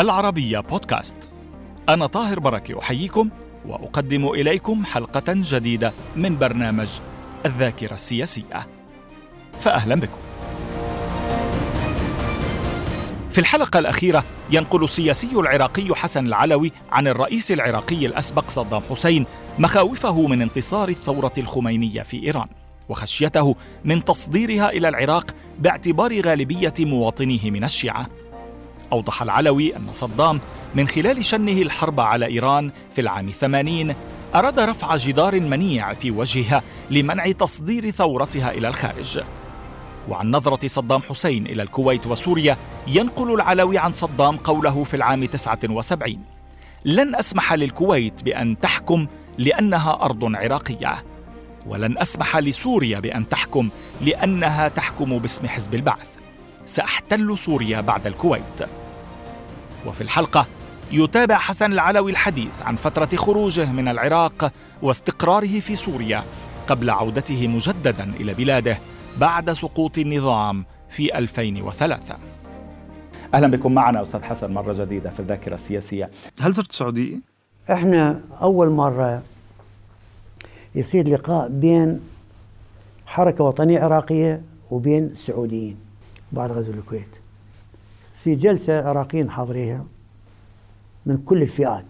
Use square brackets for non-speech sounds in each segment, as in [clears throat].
العربية بودكاست. أنا طاهر بركة أحييكم وأقدم إليكم حلقة جديدة من برنامج الذاكرة السياسية. فأهلا بكم. في الحلقة الأخيرة ينقل السياسي العراقي حسن العلوي عن الرئيس العراقي الأسبق صدام حسين مخاوفه من انتصار الثورة الخمينية في إيران وخشيته من تصديرها إلى العراق باعتبار غالبية مواطنيه من الشيعة. أوضح العلوي أن صدام من خلال شنه الحرب على إيران في العام 80 أراد رفع جدار منيع في وجهها لمنع تصدير ثورتها إلى الخارج. وعن نظرة صدام حسين إلى الكويت وسوريا ينقل العلوي عن صدام قوله في العام 79 لن أسمح للكويت بأن تحكم لأنها أرض عراقية ولن أسمح لسوريا بأن تحكم لأنها تحكم باسم حزب البعث. سأحتل سوريا بعد الكويت. وفي الحلقة يتابع حسن العلوي الحديث عن فترة خروجه من العراق واستقراره في سوريا قبل عودته مجددا إلى بلاده بعد سقوط النظام في 2003 أهلا بكم معنا أستاذ حسن مرة جديدة في الذاكرة السياسية. هل زرت السعوديه إحنا أول مرة يصير لقاء بين حركة وطنية عراقية وبين السعوديين بعد غزو الكويت. في جلسة عراقيين حاضريها من كل الفئات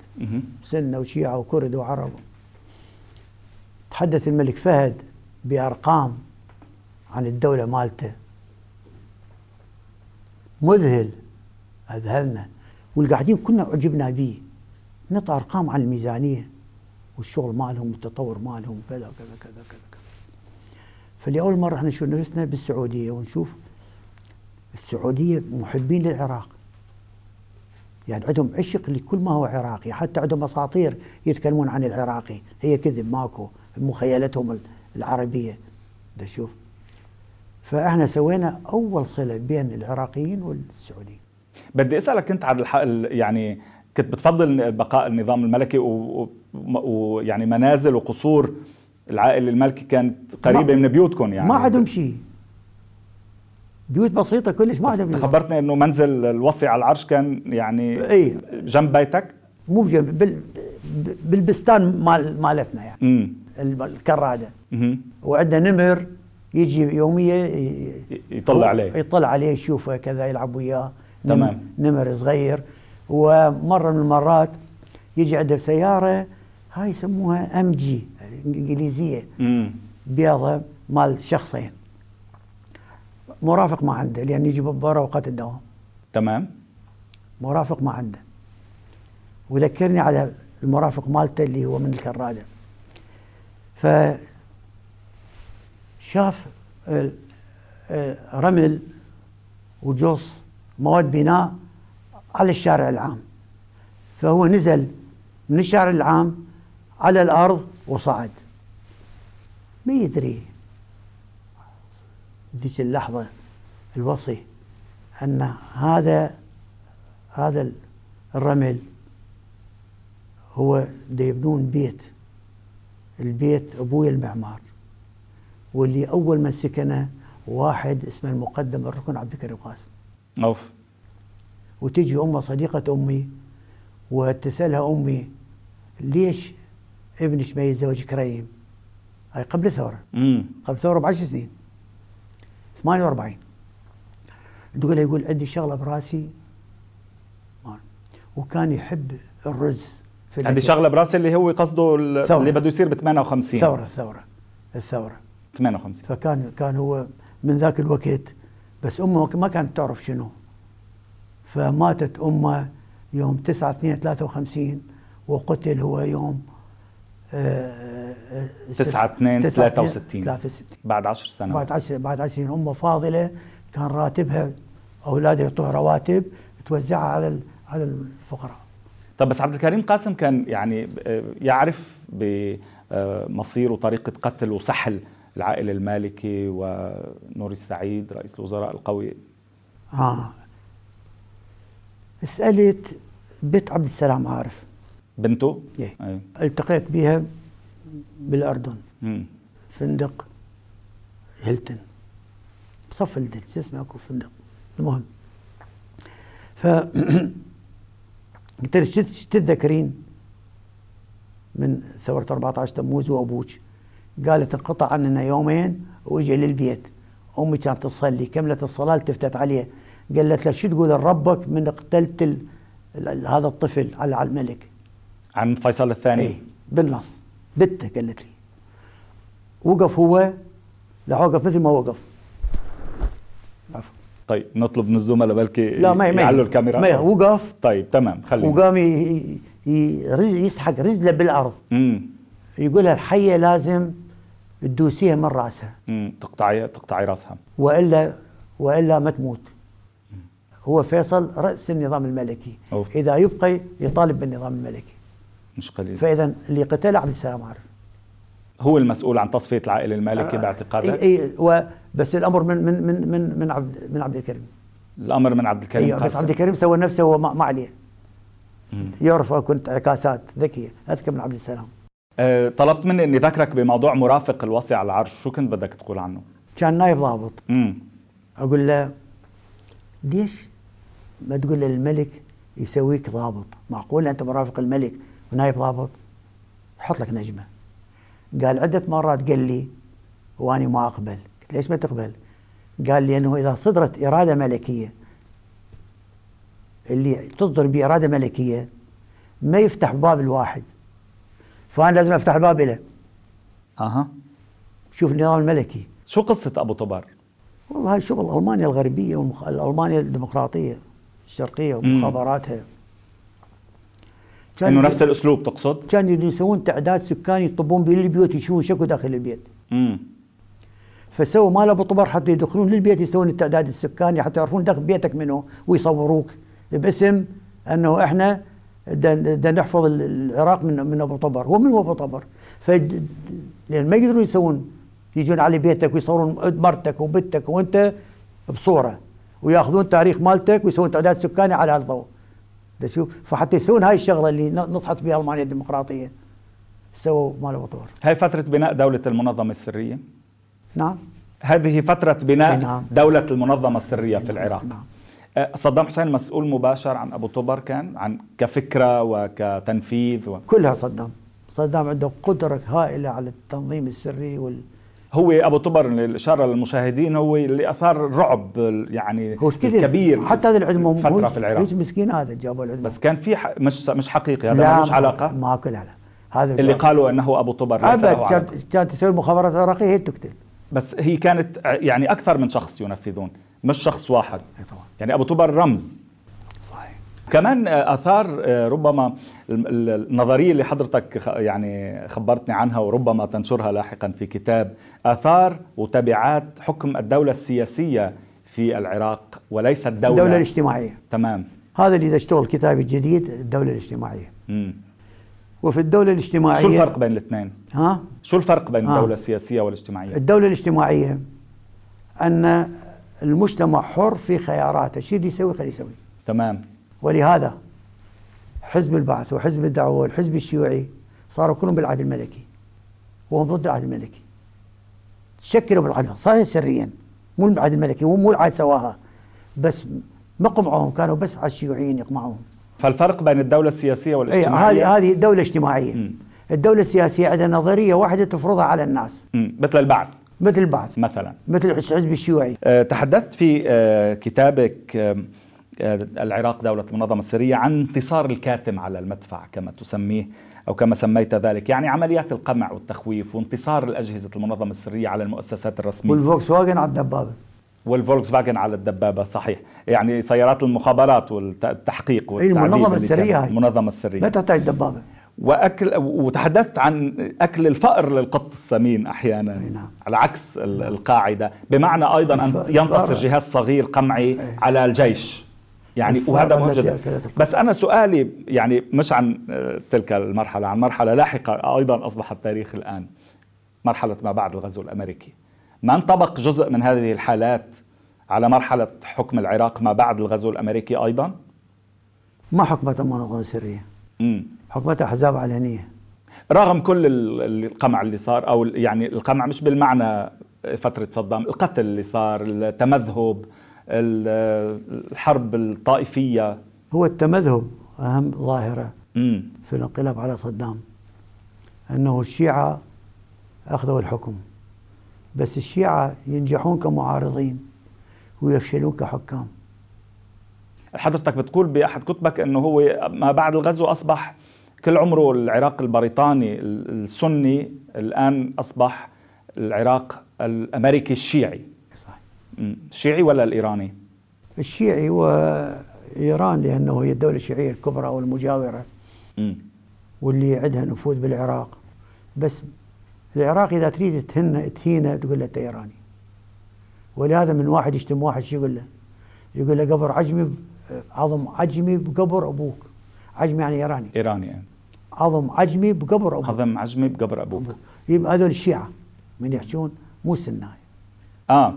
سنة وشيعة وكرد وعرب. تحدث الملك فهد بأرقام عن الدولة مالته. مذهل أذهلنا. والقاعدين كنا أعجبنا به. نطى أرقام عن الميزانية والشغل مالهم والتطور مالهم كذا كذا كذا كذا فلأول مرة إحنا نشوف نفسنا بالسعودية ونشوف السعودية محبين للعراق. يعني عندهم عشق لكل ما هو عراقي حتى عندهم أساطير يتكلمون عن العراقي. هي كذب ماكو مخيلتهم العربية. ده شوف. فاحنا سوينا أول صلة بين العراقيين والسعوديين. بدي أسألك أنت عن الح... يعني كنت بتفضل بقاء النظام الملكي ويعني. منازل وقصور العائلة الملكي كانت قريبة من بيوتكم يعني. ما عندهم شيء. بيوت بسيطة كلش ما عندهم خبرتني إنه منزل الوصي على العرش كان يعني إيه. جنب بيتك؟ مو بجنب بال بالبستان مال مالتنا يعني. امم الكرادة وعندنا نمر يجي يوميا يطلع عليه. يطلع عليه يشوفه كذا يلعب وياه. تمام. نمر صغير. ومرة من المرات يجي عنده سيارة هاي يسموها ام جي إنجليزية. امم بيضة مال شخصين. مرافق ما عنده لأن يجي برا اوقات الدوام. تمام. مرافق ما عنده. وذكرني على المرافق مالته اللي هو من الكرادة. ف شاف رمل وجص مواد بناء على الشارع العام. فهو نزل من الشارع العام على الأرض وصعد. ما يدري. ذيك اللحظة الوصي أن هذا هذا الرمل هو دا يبنون بيت البيت أبويا المعمار واللي أول من سكنه واحد اسمه المقدم الركن عبد الكريم قاسم. أوف. وتجي أمه صديقة أمي وتسألها أمي ليش ابنك ما يتزوج كريم؟ هاي قبل الثورة قبل الثورة بعشر سنين. 48 تقول يقول عندي شغلة براسي. وكان يحب الرز في عندي شغلة براسي اللي هو قصده اللي بده يصير ب 58 ثورة الثورة. الثورة 58 فكان كان هو من ذاك الوقت بس أمه ما كانت تعرف شنو. فماتت أمه يوم 9 2 53 وقتل هو يوم 9 2 63 63 بعد 10 سنوات. بعد 10 بعد 10 سنين امه فاضلة كان راتبها اولادها يعطوها رواتب توزعها على على الفقراء. طب بس عبد الكريم قاسم كان يعني يعرف بمصير وطريقة قتل وسحل العائله المالكي ونور السعيد رئيس الوزراء القوي. آه. سالت بنت عبد السلام عارف. بنته؟ إيه. التقيت بها بالأردن. مم. فندق هيلتون. بصف شو اسمه أكو فندق؟ المهم. ف [clears throat] قلت له تتذكرين؟ من ثورة 14 تموز وأبوك قالت انقطع عننا يومين وإجا للبيت. أمي كانت تصلي كملت الصلاة التفتت عليه قالت له شو تقول لربك من قتلت ال... ال- هذا الطفل على على الملك؟ عن فيصل الثاني. اي بالنص بته قالت لي. وقف هو لا وقف مثل ما وقف عفوا. طيب نطلب من الزملاء بلكي لا ما ما يعلوا الكاميرا. ما وقف. طيب تمام خلينا. وقام يسحق رجله بالأرض. امم يقولها الحية لازم تدوسيها من رأسها. امم تقطعي تقطعي رأسها. والا وإلا ما تموت. هو فيصل رأس النظام الملكي. أوف. إذا يبقى يطالب بالنظام الملكي. مش قليل. فإذا اللي قتل عبد السلام عارف. هو المسؤول عن تصفية العائلة المالكي باعتقادك؟ اي اي و- بس الأمر من من من من من عبد من عبد الكريم. الأمر من عبد الكريم أيوه بس عبد الكريم سوى نفسه هو ما عليه. يعرف كنت عكاسات ذكية أذكى من عبد السلام. أه طلبت مني إني ذكرك بموضوع مرافق الوصي على العرش. شو كنت بدك تقول عنه؟ كان نايب ضابط. امم أقول له ليش ما تقول للملك يسويك ضابط؟ معقول أنت مرافق الملك ونايب ضابط. يحط لك نجمة. قال عدة مرات قال لي وأني ما أقبل. قلت ليش ما تقبل؟ قال لي انه إذا صدرت إرادة ملكية. اللي تصدر بإرادة ملكية ما يفتح باب الواحد. فأنا لازم أفتح الباب له. أها. شوف النظام الملكي. شو قصة أبو طبر والله هاي شغل ألمانيا الغربية والمخ... ألمانيا الديمقراطية الشرقية ومخابراتها. إنه نفس الأسلوب تقصد؟ كانوا يسوون تعداد سكاني يطبون بالبيوت يشوفون شكو داخل البيت. امم فسووا مال ابو طبر حتى يدخلون للبيت يسوون التعداد السكاني حتى يعرفون داخل بيتك منه ويصوروك. باسم أنه إحنا بدنا نحفظ العراق من من أبو طبر. هو من أبو طبر. ف لأن ما يقدرون يسوون يجون على بيتك ويصورون مرتك وبنتك وأنت بصورة. ويأخذون تاريخ مالتك ويسوون تعداد سكاني على هالضوء شوف فحتى يسوون هاي الشغلة اللي نصحت بها ألمانيا الديمقراطية. سووا مال ابو طبر هاي فترة بناء دولة المنظمة السرية؟ نعم. هذه فترة بناء نعم. دولة المنظمة السرية في العراق. نعم. أه، صدام حسين مسؤول مباشر عن أبو طبر كان عن كفكرة وكتنفيذ و... كلها صدام. صدام عنده قدرة هائلة على التنظيم السري وال هو أبو طبر الإشارة للمشاهدين هو اللي أثار الرعب يعني هو كبير حتى هذا العلم مو- فترة في العراق. ليش مسكين هذا جابوا العلم. بس كان في ح... مش مش حقيقي هذا ملوش علاقة؟ ما كل لا هذا اللي قالوا أنه أبو طبر ليس له علاقة. كانت تسوي المخابرات العراقية هي تقتل. بس هي كانت يعني أكثر من شخص ينفذون مش شخص واحد. يعني أبو طبر رمز. صحيح. كمان أثار ربما النظرية اللي حضرتك يعني خبرتني عنها وربما تنشرها لاحقا في كتاب آثار وتبعات حكم الدولة السياسية في العراق وليس الدولة الدولة الاجتماعية. تمام. هذا اللي اشتغل كتابي الجديد الدولة الاجتماعية. مم. وفي الدولة الاجتماعية شو الفرق بين الاثنين؟ ها؟ شو الفرق بين آه. الدولة السياسية والاجتماعية؟ الدولة الاجتماعية أن المجتمع حر في خياراته. الشيء اللي يسوي؟ خليه يسوي. تمام. ولهذا حزب البعث وحزب الدعوة والحزب الشيوعي صاروا كلهم بالعهد الملكي. وهم ضد العهد الملكي. شكلوا بالعهد صحيح سريا. مو العهد الملكي مو مو العهد سواها. بس ما قمعوهم كانوا بس على الشيوعيين يقمعوهم. فالفرق بين الدولة السياسية اي والاجتماعية. هذه هذه دولة اجتماعية مم. الدولة السياسية عندها نظرية واحدة تفرضها على الناس. مم. مثل البعث. مثل البعث. مثلا. مثل الحزب الشيوعي. آه، تحدثت في آه، كتابك آه، العراق دولة المنظمة السرية عن انتصار الكاتم على المدفع كما تسميه أو كما سميت ذلك يعني عمليات القمع والتخويف وانتصار الأجهزة المنظمة السرية على المؤسسات الرسمية والفوكس واجن على الدبابة والفولكس فاجن على الدبابة صحيح يعني سيارات المخابرات والتحقيق أي المنظمة السرية. المنظمة ما السرية تحتاج دبابة واكل وتحدثت عن أكل الفأر للقط السمين أحيانا نعم. على عكس ال- القاعدة بمعنى أيضا أن ينتصر. جهاز صغير قمعي. على الجيش يعني وهذا مهم جدا. بس أنا سؤالي يعني مش عن آه، تلك المرحلة عن مرحلة لاحقة أيضا اصبح التاريخ الآن مرحلة ما بعد الغزو الأمريكي. ما انطبق جزء من هذه الحالات على مرحلة حكم العراق ما بعد الغزو الأمريكي أيضا؟ ما حكمت السرية. امم حكمتها أحزاب علنية رغم كل ال- القمع اللي صار أو يعني القمع مش بالمعنى فترة صدام القتل اللي صار التمذهب ال- الحرب الطائفية. هو التمذهب أهم ظاهرة امم في الانقلاب على صدام أنه الشيعة أخذوا الحكم. بس الشيعة ينجحون كمعارضين ويفشلون كحكام. حضرتك بتقول بأحد كتبك إنه هو ما بعد الغزو أصبح كل عمره العراق البريطاني السني الآن أصبح العراق الأمريكي الشيعي. مم. الشيعي ولا الإيراني؟ الشيعي وإيران لأنه هي الدولة الشيعية الكبرى والمجاورة. مم. واللي عندها نفوذ بالعراق. بس العراق إذا تريد تهنه تهينه تقول له أنت إيراني. ولهذا من واحد يشتم واحد شو يقول له؟ يقول له قبر عجمي عظم عجمي بقبر أبوك. عجمي يعني إيراني. إيراني يعني عظم عجمي بقبر أبوك. هضم عجمي بقبر أبوك. يبقى هذول الشيعة من يحجون مو سناي. آه.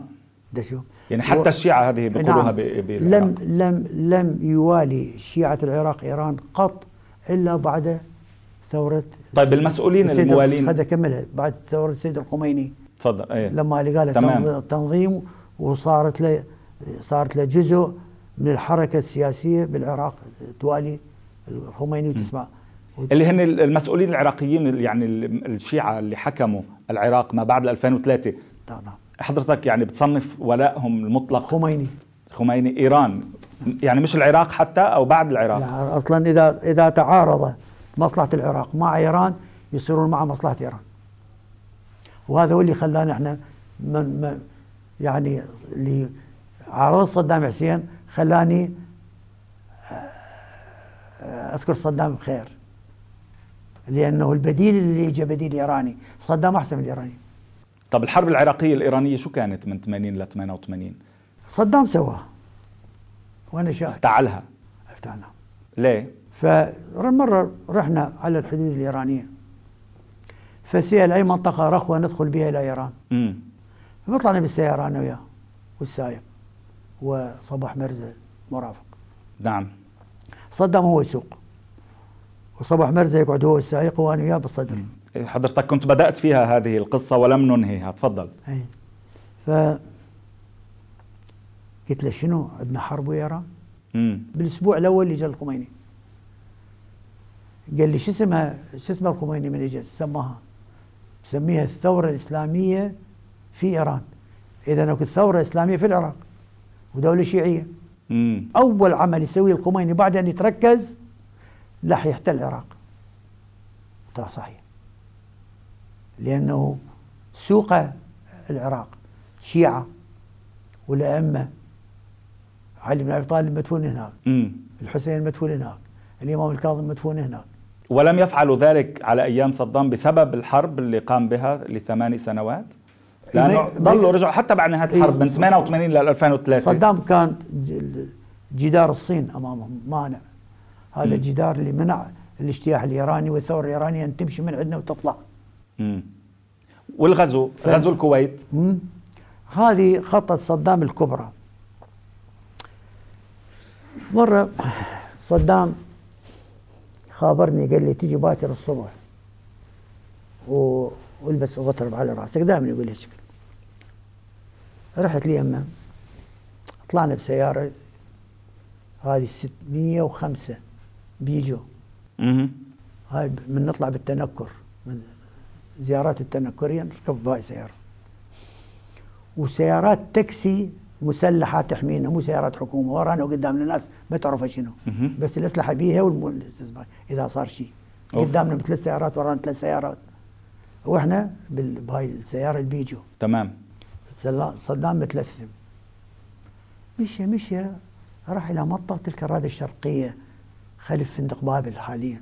ده شو يعني حتى و- الشيعة هذه بيقولوها نعم. بالعراق. لم لم لم يوالي شيعة العراق إيران قط إلا بعد ثورة طيب المسؤولين الموالين خذ أكملها بعد ثورة السيد الخميني. تفضل. إيه. لما اللي قال تمام. تنظ- تنظيم وصارت له صارت له جزء من الحركة السياسية بالعراق. توالي الخميني وتسمع. اللي هن المسؤولين العراقيين يعني ال- الشيعة اللي حكموا العراق ما بعد 2003 نعم نعم. حضرتك يعني بتصنف ولائهم المطلق؟ خميني. خميني إيران. يعني مش العراق حتى أو بعد العراق؟ يعني أصلا إذا إذا تعارض مصلحة العراق مع إيران يصيرون مع مصلحة إيران. وهذا هو اللي خلانا إحنا من من يعني اللي عارض صدام حسين خلاني آه، أذكر صدام بخير لأنه البديل اللي اجى بديل إيراني صدام أحسن من الايراني طب الحرب العراقية الإيرانية شو كانت من 80 ل 88 صدام سواها وأنا شاهد. افتعلها. افتحنا ليه؟ فمرة رحنا على الحدود الإيرانية. فسأل أي منطقة رخوة ندخل بها إلى إيران. امم فطلعنا بالسيارة أنا وياه والسايق وصباح مرزا مرافق. نعم. صدام هو يسوق وصباح مرزا يقعد هو السائق وأنا وياه بالصدر. حضرتك كنت بدأت فيها هذه القصة ولم ننهيها. تفضل. أي. ف قلت له شنو عندنا حرب ويا إيران امم بالأسبوع الأول اللي جاء الخميني. قال لي شو اسمها؟ شو اسمها الخميني من اجى سماها. سميها الثورة الإسلامية في إيران. اذا أكو الثورة الإسلامية في العراق ودولة شيعية. امم أول عمل يسويه الخميني بعد أن يتركز راح يحتل العراق. طلع صحيح. لأنه سوق العراق شيعة والأئمة علي بن أبي طالب مدفون هناك الحسين مدفون هناك الإمام الكاظم مدفون هناك. ولم يفعلوا ذلك على أيام صدام بسبب الحرب اللي قام بها لثماني سنوات؟ لأنه ضلوا رجعوا حتى بعد نهاية الحرب من إيه، 88 ل 2003 صدام كان جدار الصين أمامهم مانع. هذا. الجدار اللي منع الاجتياح الإيراني والثورة الإيرانية أن تمشي من عندنا وتطلع. مم. والغزو ف- غزو الكويت. مم. هذه خطة صدام الكبرى. مرة صدام خابرني قال لي تيجي باكر الصبح و- والبس غطرب على رأسك. دائما يقول لي هالشكل رحت لي يمه طلعنا بسيارة هذه 605 بيجو. مم. هاي من نطلع بالتنكر من زيارات التنكرية نركب بهاي سيارة. وسيارات تاكسي مسلحة تحمينا مو سيارات حكومة ورانا وقدامنا ناس ما تعرف شنو. بس الأسلحة بيها والاستثمار إذا صار شيء. قدامنا ثلاث سيارات ورانا ثلاث سيارات. وإحنا بهاي السيارة البيجو تمام. صدام متلثم. مشى مشى راح إلى منطقة الكرادة الشرقية خلف فندق بابل حاليا.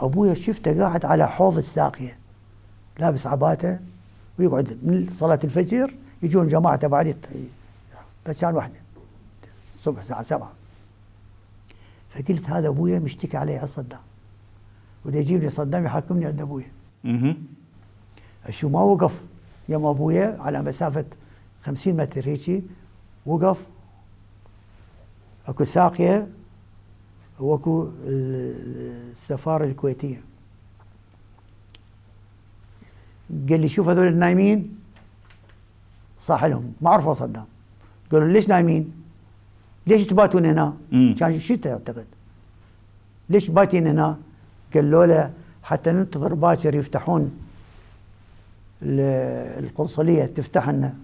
أبويا شفته قاعد على حوض الساقية لابس عباته ويقعد من صلاة الفجر يجون جماعة تبع بس كان واحدة الصبح الساعة سبعة. فقلت هذا أبويا مشتكي علي على صدام وده يجيب لي صدام يحاكمني عند أبويا. شو ما وقف. يم أبويا على مسافة 50 متر هيجي وقف. أكو ساقية واكو ال- السفارة الكويتية قال لي شوف هذول النايمين صح لهم ما عرفوا صدام قالوا ليش نايمين؟ ليش تباتون هنا؟ مم. كان شتاء اعتقد ليش باتين هنا؟ قالوا له حتى ننتظر باكر يفتحون ال- القنصلية تفتح لنا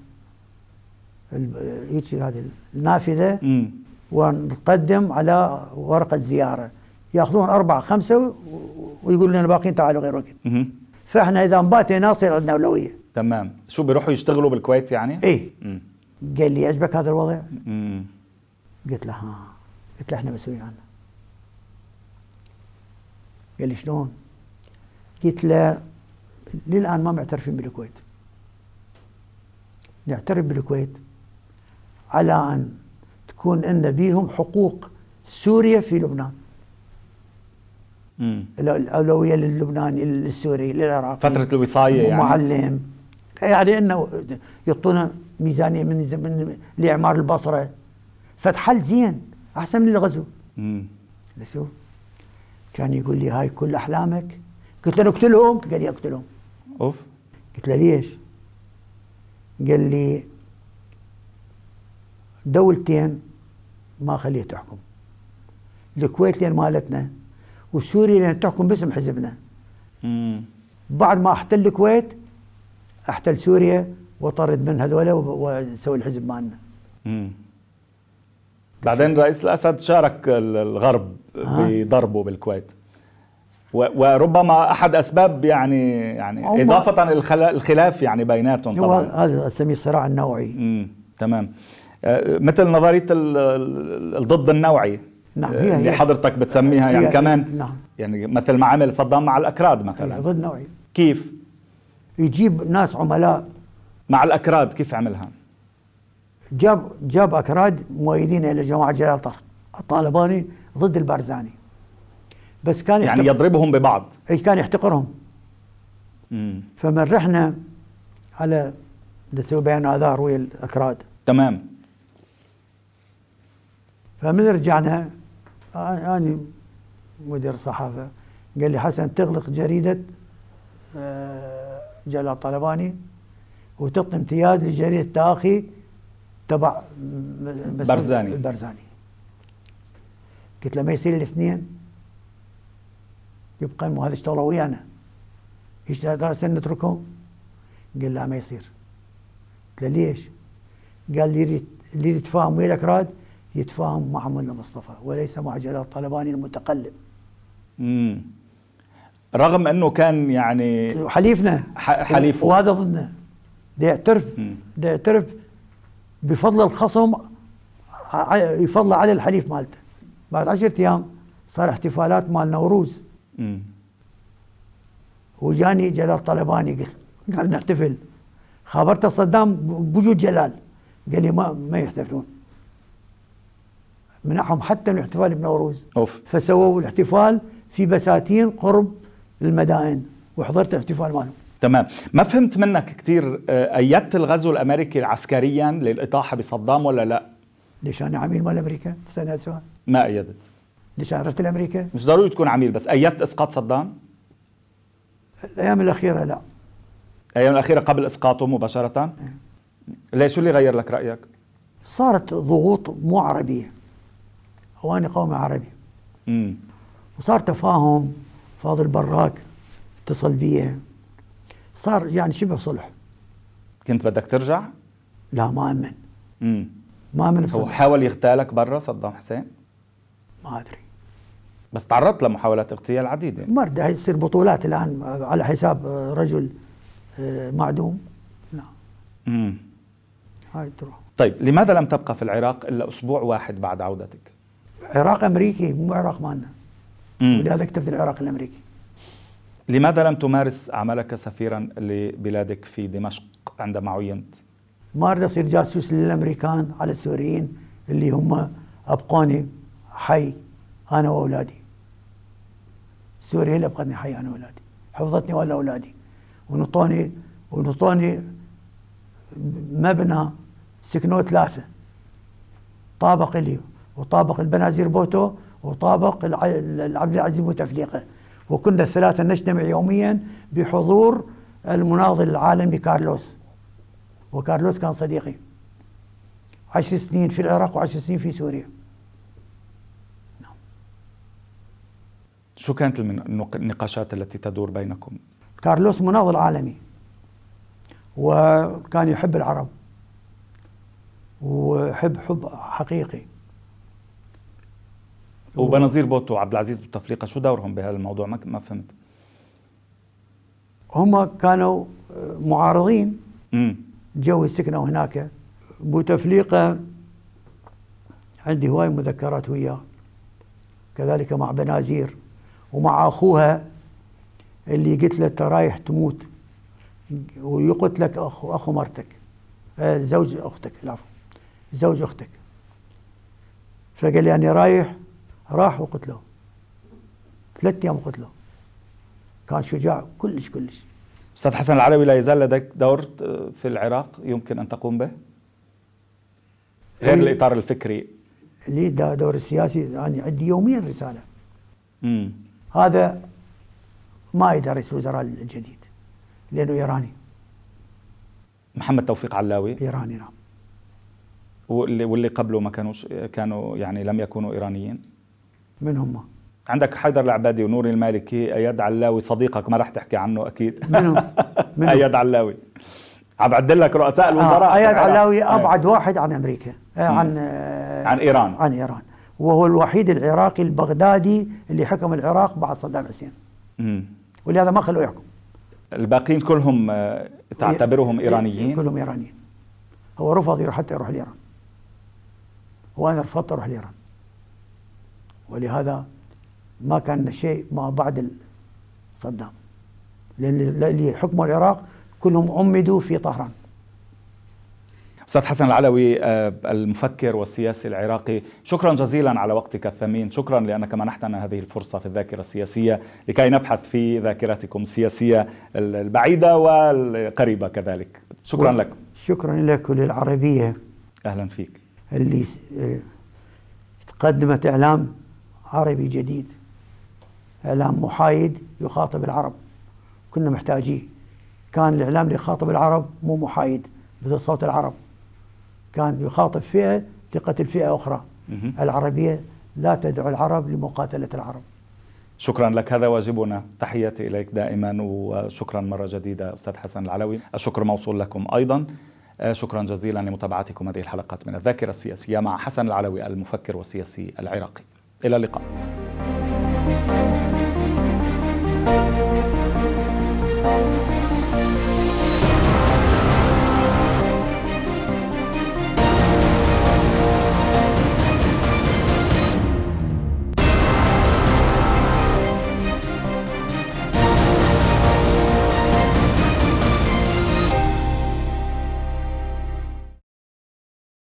هيك هذه النافذة امم ونقدم على ورقة زيارة يأخذون أربعة خمسة و- ويقولوا لنا باقيين تعالوا غير وقت. فإحنا إذا نبات هنا يصير عندنا أولوية تمام شو بيروحوا يشتغلوا بالكويت يعني؟ إيه مم. قال لي يعجبك هذا الوضع؟ مم. قلت له ها قلت له إحنا مسؤولين عنه قال لي شلون؟ قلت له للآن ما معترفين بالكويت نعترف بالكويت على أن تكون إن بيهم حقوق سوريا في لبنان. مم. الأ- الأولوية للبناني للسوري للعراقي. فترة الوصاية يعني. معلم. يعني إنه يعطونا ميزانية من من لإعمار البصرة. فتحل زين أحسن من الغزو. مم. شوف. كان يقول لي هاي كل أحلامك. قلت له نقتلهم قال لي اقتلهم. أوف. قلت له ليش؟ قال لي دولتين ما خليه تحكم. الكويت لين مالتنا وسوريا لين تحكم باسم حزبنا. مم. بعد ما احتل الكويت احتل سوريا وطرد من هذولا وسوي الحزب مالنا. بعدين رئيس الأسد شارك ال- الغرب آه. بضربه بالكويت. وربما أحد أسباب يعني يعني إضافة الخلا- الخلاف يعني بيناتهم طبعا. هذا اسميه الصراع النوعي. امم تمام. مثل نظرية ال- ال- الضد النوعي نعم، آه، هي- اللي هي. حضرتك بتسميها يعني هي- كمان. نعم. يعني مثل ما عمل صدام مع الأكراد مثلا. ضد نوعي. كيف؟ يجيب ناس عملاء. مع الأكراد كيف عملها؟ جاب جاب أكراد مؤيدين إلى جماعة جلال الطالباني ضد البارزاني بس كان يعني يضربهم ببعض. إي كان يحتقرهم. امم فمن رحنا على نسوي بيان اعذار ويا الأكراد. تمام. فمن رجعنا أنا مدير صحافة قال لي حسن تغلق جريدة آه، جلال طلباني وتعطي امتياز لجريدة تاخي تبع برزاني. البرزاني قلت له ما يصير الاثنين يبقى مو هذا اشتغلوا ويانا إيش درس نتركهم؟ قال لا ما يصير قلت له ليش؟ قال لي اللي يتفاهم ويا الاكراد يتفاهم مع ملا مصطفى وليس مع جلال طلباني المتقلب. امم رغم أنه كان يعني حليفنا حليفه. وهذا ضدنا ده يعترف. ده يعترف بفضل الخصم يفضل على الحليف مالته. بعد عشرة أيام صار احتفالات مال نوروز. امم وجاني جلال طلباني قال قال نحتفل. خبرت صدام بوجود جلال. قال لي ما ما يحتفلون. منعهم حتى من الاحتفال بنوروز. أوف. فسووا الاحتفال في بساتين قرب المدائن وحضرت الاحتفال مالهم. تمام. ما فهمت منك كثير أيدت الغزو الأمريكي عسكريا للإطاحة بصدام ولا لا؟ ليش أنا عميل مال أمريكا؟ تسالني هذا السؤال ما أيدت. ليش أنا رحت لأمريكا؟ مش ضروري تكون عميل بس أيدت إسقاط صدام؟ الأيام الأخيرة لا. الأيام الأخيرة قبل إسقاطه مباشرة؟ ليش؟ شو اللي غير لك رأيك؟ صارت ضغوط مو عربيه هو قومي عربي. امم وصار تفاهم فاضل براك اتصل بي صار يعني شبه صلح. كنت بدك ترجع؟ لا ما أمن. امم ما أمن هو حاول يغتالك برا صدام حسين؟ ما أدري. بس تعرضت لمحاولات اغتيال عديدة. مرد هاي تصير بطولات الآن على حساب رجل آه، معدوم. لا. امم هاي تروح. طيب لماذا لم تبقى في العراق إلا أسبوع واحد بعد عودتك؟ عراق أمريكي مو عراق مالنا. ولهذا كتبت العراق الأمريكي. لماذا لم تمارس عملك سفيرا لبلادك في دمشق عندما عينت؟ ما أريد أصير جاسوس للأمريكان على السوريين اللي هم أبقوني حي أنا وأولادي. سوريا اللي أبقتني حي أنا وأولادي. حفظتني ولا أولادي. ونطوني ونطوني مبنى سكنوا ثلاثة. طابق لي. وطابق البنازير بوتو وطابق عبد العزيز بوتفليقه وكنا الثلاثة نجتمع يوميا بحضور المناضل العالمي كارلوس. وكارلوس كان صديقي. عشر سنين في العراق وعشر سنين في سوريا. نعم. شو كانت النقاشات التي تدور بينكم؟ كارلوس مناضل عالمي. وكان يحب العرب. وحب حب حقيقي. وبنظير بوتو وعبد العزيز بوتفليقه شو دورهم بهذا الموضوع ما ما فهمت. هم كانوا معارضين. امم جو سكنوا هناك. بوتفليقه عندي هواي مذكرات وياه. كذلك مع بنازير ومع أخوها اللي قلت له أنت رايح تموت. ويقتلك اخو أخو مرتك. آه، زوج أختك العفو. زوج أختك. فقال لي أنا رايح راح وقتله ثلاث أيام وقتله كان شجاع كلش كلش. أستاذ حسن العلوي لا يزال لديك دور في العراق يمكن أن تقوم به؟ غير. الإطار الفكري. لي دور السياسي أنا عندي يوميا رسالة. امم هذا ما يدرس الوزراء الجديد لأنه إيراني. محمد توفيق علاوي. إيراني نعم. واللي واللي قبله ما كانوش كانوا يعني لم يكونوا إيرانيين. من هم؟ عندك حيدر العبادي ونور المالكي أياد علاوي صديقك ما راح تحكي عنه أكيد منهم؟ منهم؟ [laughs] أياد علاوي عم بعدل لك رؤساء الوزراء آه اياد. علاوي آه. أبعد واحد عن أمريكا آه عن آه عن إيران. عن إيران وهو الوحيد العراقي البغدادي اللي حكم العراق بعد صدام حسين مم. ولهذا ما خلوه يحكم الباقيين كلهم آه، تعتبرهم إيرانيين كلهم إيرانيين هو رفض يروح حتى يروح لإيران وأنا رفضت أروح لإيران ولهذا ما كان شيء ما بعد صدام لأن اللي حكموا العراق كلهم عمدوا في طهران. أستاذ حسن العلوي آه، المفكر والسياسي العراقي شكرا جزيلا على وقتك الثمين. شكرا لأنك منحتنا هذه الفرصة في الذاكرة السياسية لكي نبحث في ذاكرتكم السياسية البعيدة والقريبة كذلك. شكرا لك. شكرا لك وللعربية أهلا فيك. اللي آه، قدمت إعلام عربي جديد. إعلام محايد يخاطب العرب. كنا محتاجيه. كان الإعلام اللي يخاطب العرب مو محايد مثل صوت العرب. كان يخاطب فئة لقتل فئه أخرى. مهم. العربية لا تدعو العرب لمقاتلة العرب. شكرا لك. هذا واجبنا. تحياتي إليك دائما وشكرا مرة جديدة أستاذ حسن العلوي. الشكر موصول لكم أيضا. آه، شكرا جزيلا لمتابعتكم هذه الحلقات من الذاكرة السياسية مع حسن العلوي المفكر والسياسي العراقي. إلى اللقاء.